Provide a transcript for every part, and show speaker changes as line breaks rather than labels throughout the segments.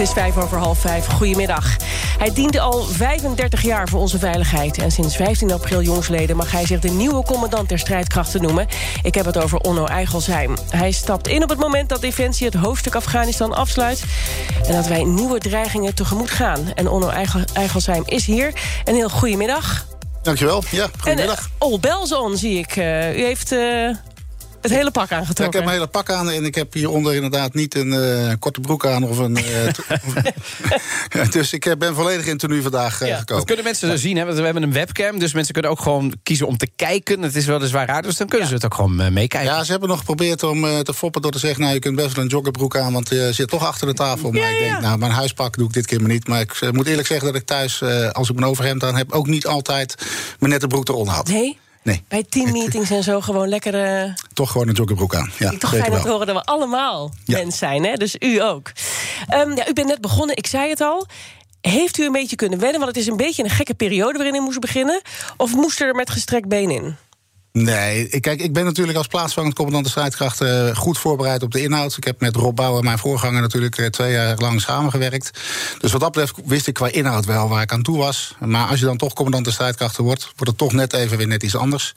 Het is vijf over half vijf. Goedemiddag. Hij diende al 35 jaar voor onze veiligheid. En sinds 15 april jongsleden mag hij zich de nieuwe commandant der strijdkrachten noemen. Ik heb het over Onno Eigelsheim. Hij stapt in op het moment dat Defensie het hoofdstuk Afghanistan afsluit. En dat wij nieuwe dreigingen tegemoet gaan. En Onno Eigelsheim is hier. Een heel goedemiddag.
Dankjewel. Ja, goedemiddag.
En uh, Ol Belzon zie ik. Uh, u heeft... Uh, het hele pak aangetrokken.
ik heb een hele pak aan en ik heb hieronder inderdaad niet een uh, korte broek aan of een. Uh, dus ik ben volledig in tenue vandaag uh, ja, gekomen.
Dat kunnen mensen ja. zien, hè? Want we hebben een webcam, dus mensen kunnen ook gewoon kiezen om te kijken. Het is weliswaar raar, dus dan kunnen ja. ze het ook gewoon meekijken.
Ja, ze hebben nog geprobeerd om te foppen door te zeggen: Nou, je kunt best wel een joggerbroek aan, want je zit toch achter de tafel. Maar ik denk, nou, mijn huispak doe ik dit keer maar niet. Maar ik moet eerlijk zeggen dat ik thuis, als ik mijn overhemd aan heb, ook niet altijd mijn nette broek eronder had.
Nee?
Nee.
Bij teammeetings en zo gewoon lekker... Uh...
Toch gewoon een joggerbroek aan. Ja,
toch fijn dat horen dat we allemaal ja. mens zijn, hè? dus u ook. Um, ja, u bent net begonnen, ik zei het al. Heeft u een beetje kunnen wennen? Want het is een beetje een gekke periode waarin u moest beginnen. Of moest er met gestrekt been in?
Nee, kijk, ik ben natuurlijk als plaatsvangend commandant de strijdkrachten goed voorbereid op de inhoud. Ik heb met Rob Bouwer, mijn voorganger, natuurlijk twee jaar lang samengewerkt. Dus wat dat betreft wist ik qua inhoud wel waar ik aan toe was. Maar als je dan toch commandant de strijdkrachten wordt, wordt het toch net even weer net iets anders.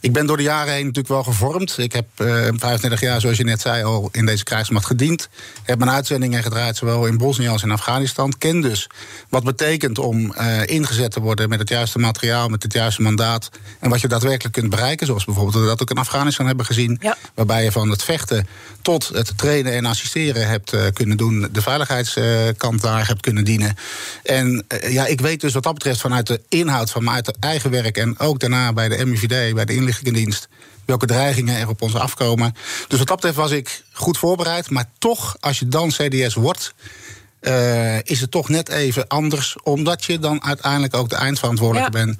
Ik ben door de jaren heen natuurlijk wel gevormd. Ik heb uh, 25 jaar, zoals je net zei, al in deze krijgsmacht gediend. Heb mijn uitzendingen gedraaid, zowel in Bosnië als in Afghanistan. Ken dus wat betekent om ingezet te worden met het juiste materiaal, met het juiste mandaat. En wat je daadwerkelijk kunt bereiken. Zoals bijvoorbeeld we dat ook in Afghanistan hebben gezien.
Ja.
Waarbij je van het vechten tot het trainen en assisteren hebt uh, kunnen doen. De veiligheidskant daar hebt kunnen dienen. En uh, ja, ik weet dus wat dat betreft vanuit de inhoud van mijn eigen werk. En ook daarna bij de MIVD, bij de inlichtingendienst. Welke dreigingen er op ons afkomen. Dus wat dat betreft was ik goed voorbereid. Maar toch, als je dan CDS wordt. Uh, is het toch net even anders, omdat je dan uiteindelijk ook de eindverantwoordelijke ja. bent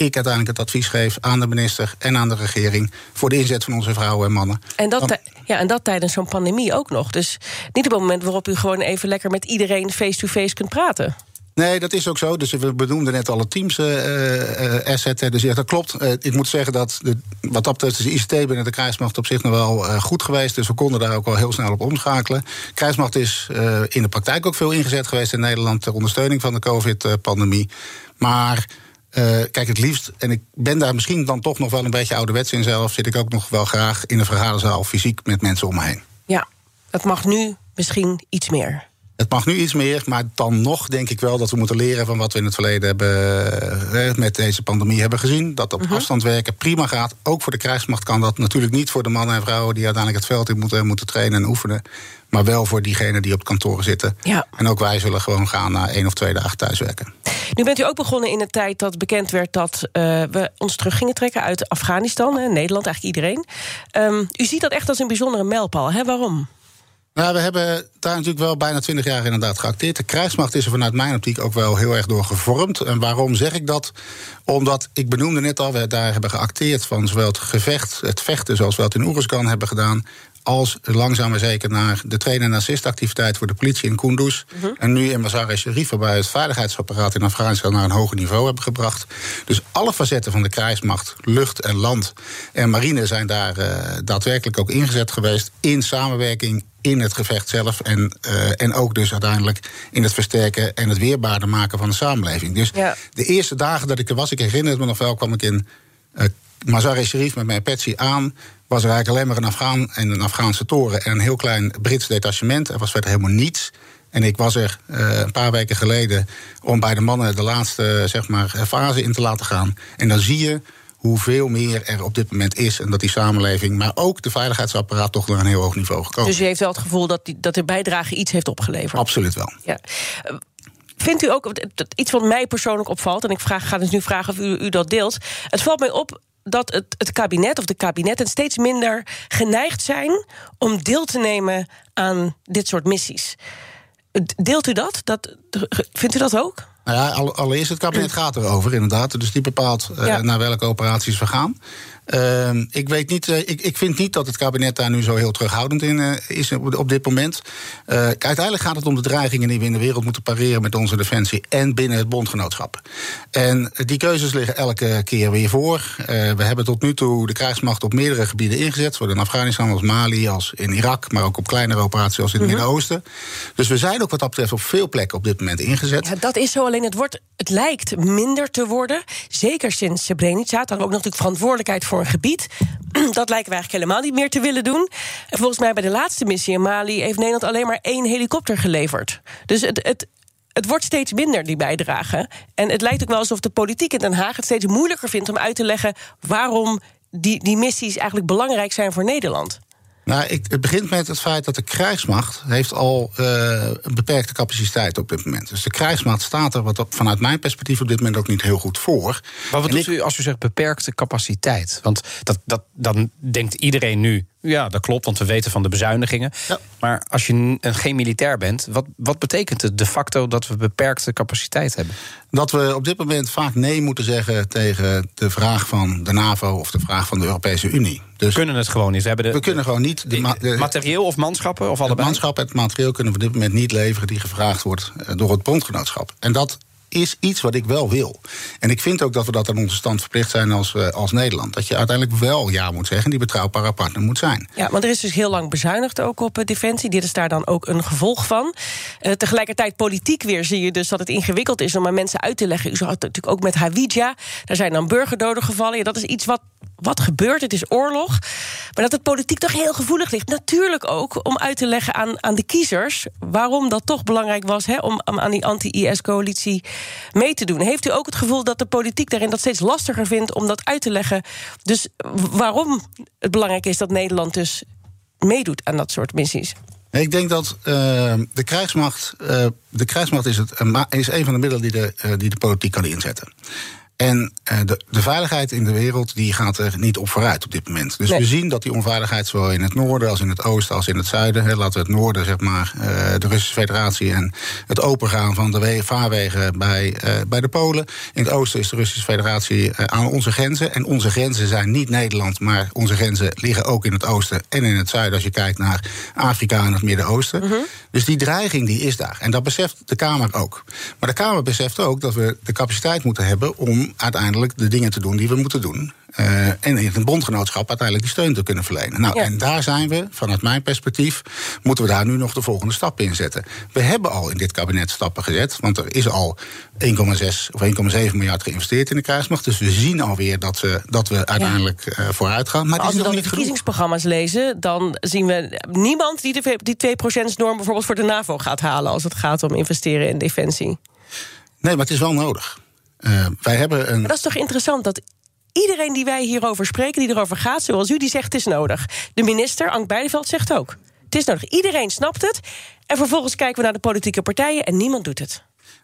ik uiteindelijk het advies geef aan de minister en aan de regering voor de inzet van onze vrouwen en mannen.
En dat, Dan, ja, en dat tijdens zo'n pandemie ook nog. Dus niet op het moment waarop u gewoon even lekker met iedereen face-to-face -face kunt praten.
Nee, dat is ook zo. Dus we benoemden net alle teams uh, uh, asset. Dus ja, dat klopt. Uh, ik moet zeggen dat de, wat dat betreft de ICT binnen de krijgsmacht op zich nog wel goed geweest. Dus we konden daar ook wel heel snel op omschakelen. Krijgsmacht is in de praktijk ook veel ingezet geweest in Nederland ter ondersteuning van de COVID-pandemie. Maar uh, kijk, het liefst, en ik ben daar misschien dan toch nog wel een beetje ouderwets in zelf, zit ik ook nog wel graag in een vergaderzaal fysiek met mensen om me heen.
Ja, dat mag nu misschien iets meer.
Het mag nu iets meer, maar dan nog denk ik wel dat we moeten leren van wat we in het verleden hebben eh, met deze pandemie hebben gezien. Dat op uh -huh. afstand werken prima gaat. Ook voor de krijgsmacht kan dat natuurlijk niet voor de mannen en vrouwen die uiteindelijk het veld in moeten, moeten trainen en oefenen. Maar wel voor diegenen die op kantoor zitten.
Ja.
En ook wij zullen gewoon gaan na één of twee dagen thuiswerken.
Nu bent u ook begonnen in de tijd dat bekend werd dat uh, we ons terug gingen trekken uit Afghanistan. Hè, Nederland, eigenlijk iedereen. Um, u ziet dat echt als een bijzondere mijlpaal. Hè? Waarom?
Nou, we hebben daar natuurlijk wel bijna twintig jaar inderdaad geacteerd. De krijgsmacht is er vanuit mijn optiek ook wel heel erg door gevormd. En waarom zeg ik dat? Omdat, ik benoemde net al, we daar hebben geacteerd van zowel het gevecht, het vechten zoals we het in Oeruzgan hebben gedaan, als langzaam maar zeker naar de train- en assistactiviteit voor de politie in Kunduz. Uh -huh. En nu in Mazar-e-Sharif, waarbij we het veiligheidsapparaat in Afghanistan naar een hoger niveau hebben gebracht. Dus alle facetten van de krijgsmacht, lucht en land en marine zijn daar uh, daadwerkelijk ook ingezet geweest in samenwerking in het gevecht zelf. En, uh, en ook dus uiteindelijk in het versterken en het weerbaarder maken van de samenleving. Dus
ja.
de eerste dagen dat ik er was, ik herinner het me nog wel, kwam ik in uh, Mazar-e-Sharif met mijn Patsy aan. Was er eigenlijk alleen maar een Afghaan en een Afghaanse toren en een heel klein Brits detachement. Er was verder helemaal niets. En ik was er uh, een paar weken geleden om bij de mannen de laatste zeg maar, fase in te laten gaan. En dan zie je hoeveel meer er op dit moment is. En dat die samenleving, maar ook de veiligheidsapparaat... toch naar een heel hoog niveau gekomen.
Dus u heeft wel het gevoel dat, die, dat de bijdrage iets heeft opgeleverd?
Absoluut wel.
Ja. Vindt u ook, iets wat mij persoonlijk opvalt... en ik vraag, ga dus nu vragen of u, u dat deelt... het valt mij op dat het, het kabinet of de kabinetten steeds minder geneigd zijn... om deel te nemen aan dit soort missies. Deelt u dat? dat vindt u dat ook?
Nou ja, allereerst het kabinet gaat erover, inderdaad. Dus die bepaalt uh, naar welke operaties we gaan. Uh, ik, weet niet, uh, ik, ik vind niet dat het kabinet daar nu zo heel terughoudend in uh, is op, op, dit moment. uiteindelijk gaat het om de dreigingen die we in de wereld moeten pareren met onze defensie en binnen het bondgenootschap. En die keuzes liggen elke keer weer voor. we hebben tot nu toe de krijgsmacht op meerdere gebieden ingezet, zowel in Afghanistan als Mali als in Irak, maar ook op kleinere operaties als in het -hmm. Midden-Oosten. Dus we zijn ook wat dat betreft op veel plekken op dit moment ingezet.
Ja, dat is zo, alleen het, wordt, het lijkt minder te worden. Zeker sinds Srebrenica. We ook natuurlijk verantwoordelijkheid voor gebied. Dat lijken we eigenlijk helemaal niet meer te willen doen. En volgens mij bij de laatste missie in Mali heeft Nederland alleen maar één helikopter geleverd. Dus het, het, het wordt steeds minder, die bijdrage. En het lijkt ook wel alsof de politiek in Den Haag het steeds moeilijker vindt om uit te leggen waarom die, die missies eigenlijk belangrijk zijn voor Nederland.
Nou, ik, het begint met het feit dat de krijgsmacht heeft al uh, een beperkte capaciteit op dit moment. Dus de krijgsmacht staat er wat op, vanuit mijn perspectief op dit moment ook niet heel goed voor.
Maar wat doet u als u zegt beperkte capaciteit? Want dat, dat, dan denkt iedereen nu, ja, dat klopt, want we weten van de bezuinigingen. Ja. Maar als je geen militair bent, wat, wat betekent het de facto dat we beperkte capaciteit hebben?
Dat we op dit moment vaak nee moeten zeggen tegen de vraag van de NAVO of de vraag van de Europese Unie.
Dus we kunnen het gewoon niet. We, hebben de,
we kunnen gewoon niet.
De, de, materieel of manschappen? Of allebei?
Het manschap en het materieel kunnen we op dit moment niet leveren die gevraagd wordt eh, door het bondgenootschap. En dat is iets wat ik wel wil. En ik vind ook dat we dat aan onze stand verplicht zijn als, uh, als Nederland. Dat je uiteindelijk wel ja moet zeggen en die betrouwbare partner moet zijn.
Ja, want er is dus heel lang bezuinigd ook op uh, defensie. Dit is daar dan ook een gevolg van. Uh, tegelijkertijd politiek weer zie je dus dat het ingewikkeld is om aan mensen uit te leggen. U zag het natuurlijk ook met Hawija. Daar zijn dan burgerdoden gevallen. Ja, dat is iets wat wat gebeurt, het is oorlog. Maar dat het politiek toch heel gevoelig ligt. Natuurlijk ook om uit te leggen aan, aan de kiezers waarom dat toch belangrijk was hè, om, aan die anti-IS-coalitie mee te doen. Heeft u ook het gevoel dat de politiek daarin dat steeds lastiger vindt om dat uit te leggen? Dus waarom het belangrijk is dat Nederland dus meedoet aan dat soort missies?
Ik denk dat uh, de krijgsmacht. Uh, de krijgsmacht is, het, is een van de middelen die de, die de politiek kan inzetten. En uh, de, de, veiligheid in de wereld die gaat er niet op vooruit op dit moment. Dus nee. we zien dat die onveiligheid zowel in het noorden als in het oosten als in het zuiden. Hè, laten we het noorden, zeg maar, uh, de Russische Federatie en het opengaan van de vaarwegen bij, uh, bij de Polen. In het oosten is de Russische Federatie aan onze grenzen. En onze grenzen zijn niet Nederland, maar onze grenzen liggen ook in het oosten en in het zuiden. Als je kijkt naar Afrika en het Midden-Oosten. -huh. Dus die dreiging die is daar. En dat beseft de Kamer ook. Maar de Kamer beseft ook dat we de capaciteit moeten hebben om uiteindelijk de dingen te doen die we moeten doen. Uh, en in het bondgenootschap uiteindelijk die steun te kunnen verlenen. Nou, ja. en daar zijn we, vanuit mijn perspectief, moeten we daar nu nog de volgende stap in zetten. We hebben al in dit kabinet stappen gezet, want er is al 1,6 of 1,7 miljard geïnvesteerd in de krijgsmacht. Dus we zien alweer dat we, dat we uiteindelijk ja. uh, vooruit gaan. Maar,
maar als
we
dan de verkiezingsprogramma's lezen, dan zien we niemand die de, die 2%-norm bijvoorbeeld voor de NAVO gaat halen als het gaat om investeren in defensie.
Nee, maar het is wel nodig. Uh, wij hebben een...
Maar dat is toch interessant dat iedereen die wij hierover spreken, die erover gaat, zoals u, die zegt het is nodig. De minister, Ank Beideveld, zegt ook. Het is nodig. Iedereen snapt het. En vervolgens kijken we naar de politieke partijen en niemand doet het.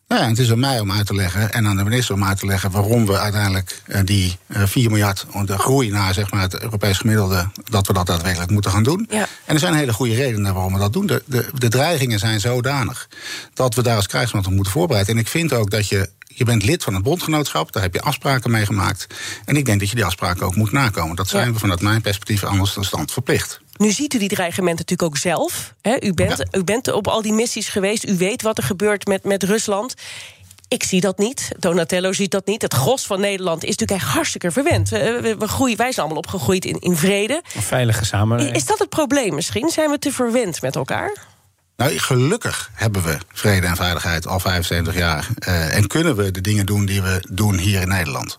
Nou ja, het is aan mij om uit te leggen en aan de minister om uit te leggen waarom we uiteindelijk uh, die uh, 4 miljard, de groei naar zeg maar, het Europees gemiddelde, dat we dat daadwerkelijk moeten gaan doen.
Ja.
En er zijn hele goede redenen waarom we dat doen. De, de, de dreigingen zijn zodanig dat we daar als krijgsmacht op moeten voorbereiden. En ik vind ook dat je je bent lid van het bondgenootschap, daar heb je afspraken mee gemaakt. En ik denk dat je die afspraken ook moet nakomen. Dat zijn ja. we vanuit mijn perspectief anders dan stand verplicht.
Nu ziet u die dreigementen natuurlijk ook zelf. Hè? U, bent, ja. u bent op al die missies geweest. U weet wat er gebeurt met, met Rusland. Ik zie dat niet. Donatello ziet dat niet. Het gros van Nederland is natuurlijk echt hartstikke verwend. We, we groeien, wij zijn allemaal opgegroeid in, in vrede.
Een veilige samenleving.
Is dat het probleem misschien? Zijn we te verwend met elkaar?
Nou, gelukkig hebben we vrede en veiligheid al 75 jaar. Uh, en kunnen we de dingen doen die we doen hier in Nederland.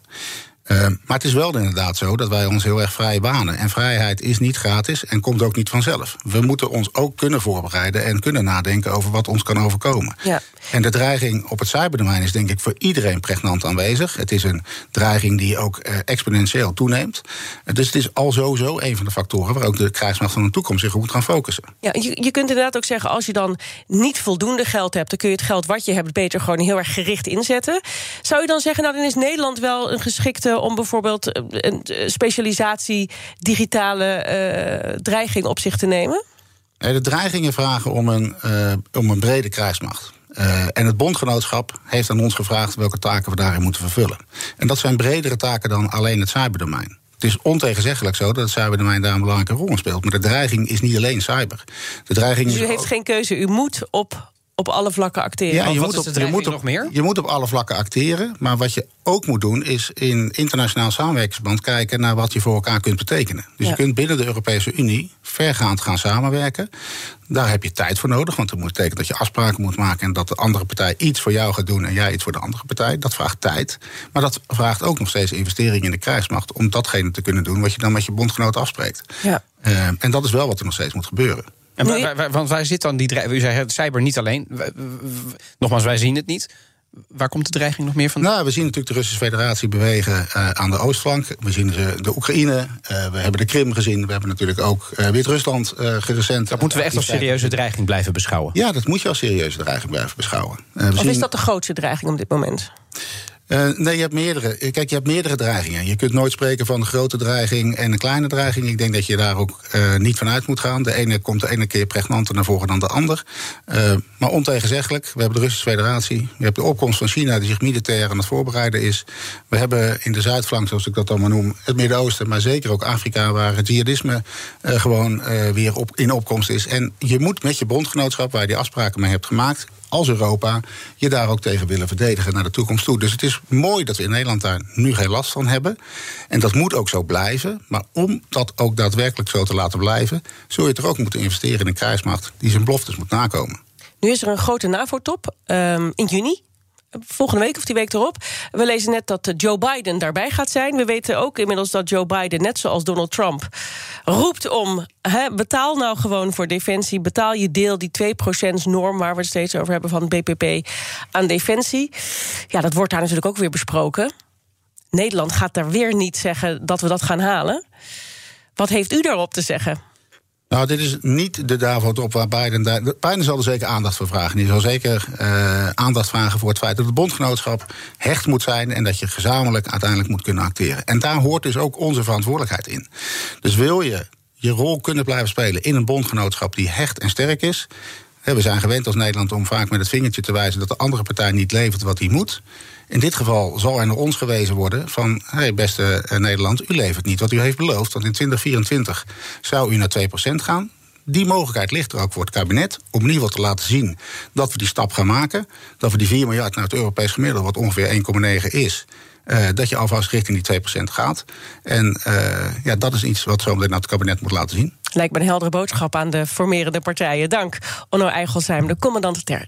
Uh, maar het is wel inderdaad zo dat wij ons heel erg vrij banen. En vrijheid is niet gratis en komt ook niet vanzelf. We moeten ons ook kunnen voorbereiden en kunnen nadenken over wat ons kan overkomen.
Ja.
En de dreiging op het cyberdomein is denk ik voor iedereen pregnant aanwezig. Het is een dreiging die ook uh, exponentieel toeneemt. Uh, dus het is al sowieso een van de factoren waar ook de krijgsmacht van de toekomst zich op moet gaan focussen.
Ja, je, je kunt inderdaad ook zeggen, als je dan niet voldoende geld hebt, dan kun je het geld wat je hebt beter gewoon heel erg gericht inzetten. Zou je dan zeggen, nou dan is Nederland wel een geschikte om bijvoorbeeld een specialisatie digitale uh, dreiging op zich te nemen?
De dreigingen vragen om een, uh, om een brede krijgsmacht. Uh, en het bondgenootschap heeft aan ons gevraagd welke taken we daarin moeten vervullen. En dat zijn bredere taken dan alleen het cyberdomein. Het is ontegenzeggelijk zo dat het cyberdomein daar een belangrijke rol in speelt. Maar de dreiging is niet alleen cyber. De dreiging
dus u
is
heeft geen keuze. U moet op op alle vlakken acteren.
Ja, je, moet op, je, moet op, nog meer?
je moet op alle vlakken acteren. Maar wat je ook moet doen, is in internationaal samenwerkingsverband kijken naar wat je voor elkaar kunt betekenen. Dus je kunt binnen de Europese Unie vergaand gaan samenwerken. Daar heb je tijd voor nodig, want dat moet betekenen dat je afspraken moet maken en dat de andere partij iets voor jou gaat doen en jij iets voor de andere partij. Dat vraagt tijd. Maar dat vraagt ook nog steeds investeringen in de krijgsmacht om datgene te kunnen doen wat je dan met je bondgenoten afspreekt. Ja. Uh, en dat is wel wat er nog steeds moet gebeuren.
En waar, waar, want waar zit dan die dreiging? U zei cyber niet alleen. Nogmaals, wij zien het niet. Waar komt de dreiging nog meer van?
Nou, we zien natuurlijk de Russische Federatie bewegen uh, aan de oostflank. We zien ze, de Oekraïne, uh, we hebben de Krim gezien. We hebben natuurlijk ook uh, Wit-Rusland recent.
Dat moeten we echt als serieuze dreiging blijven beschouwen?
Ja, dat moet je als serieuze dreiging blijven beschouwen.
of zien... is dat de grootste dreiging op dit moment?
Uh, nee, je hebt meerdere. Kijk, je hebt meerdere dreigingen. Je kunt nooit spreken van een grote dreiging en een kleine dreiging. Ik denk dat je daar ook uh, niet van uit moet gaan. De ene komt de ene keer pregnanter naar voren dan de ander. Maar ontegenzeggelijk, we hebben de Russische Federatie. We hebben de opkomst van China die zich militair aan het voorbereiden is. We hebben in de Zuidflank, zoals ik dat allemaal noem, het Midden-Oosten, maar zeker ook Afrika, waar het jihadisme gewoon weer op, in opkomst is. En je moet met je bondgenootschap, waar je die afspraken mee hebt gemaakt, als Europa je daar ook tegen willen verdedigen naar de toekomst toe. Dus het is mooi dat we in Nederland daar nu geen last van hebben. En dat moet ook zo blijven. Maar om dat ook daadwerkelijk zo te laten blijven, zul je toch ook moeten investeren in een krijgsmacht die zijn beloftes moet nakomen.
Nu is er een grote NAVO-top um, in juni volgende week of die week erop. We lezen net dat Joe Biden daarbij gaat zijn. We weten ook inmiddels dat Joe Biden, net zoals Donald Trump, roept om: betaal nou gewoon voor defensie. Betaal je deel, die 2%-norm waar we het steeds over hebben van BPP aan defensie. Ja, dat wordt daar natuurlijk ook weer besproken. Nederland gaat daar weer niet zeggen dat we dat gaan halen. Wat heeft u daarop te zeggen?
Nou, dit is niet de DAVO-top waar Biden... Biden zal er zeker aandacht voor vragen. Die zal zeker uh, aandacht vragen voor het feit dat het bondgenootschap hecht moet zijn... en dat je gezamenlijk uiteindelijk moet kunnen acteren. En daar hoort dus ook onze verantwoordelijkheid in. Dus wil je je rol kunnen blijven spelen in een bondgenootschap die hecht en sterk is... We zijn gewend als Nederland om vaak met het vingertje te wijzen dat de andere partij niet levert wat hij moet. In dit geval zal er naar ons gewezen worden van... hey, beste eh, Nederland, u levert niet wat u heeft beloofd... want in 2024 zou u naar 2% gaan. Die mogelijkheid ligt er ook voor het kabinet... om in ieder geval te laten zien dat we die stap gaan maken. Dat we die 4 miljard naar het Europees gemiddelde... wat ongeveer 1,9 is... Uh, dat je alvast richting die 2% gaat. En uh, ja, dat is iets wat zo naar het kabinet moet laten zien.
Lijkt me een heldere boodschap aan de formerende partijen. Dank, Onno Eigelsheim, de commandant ter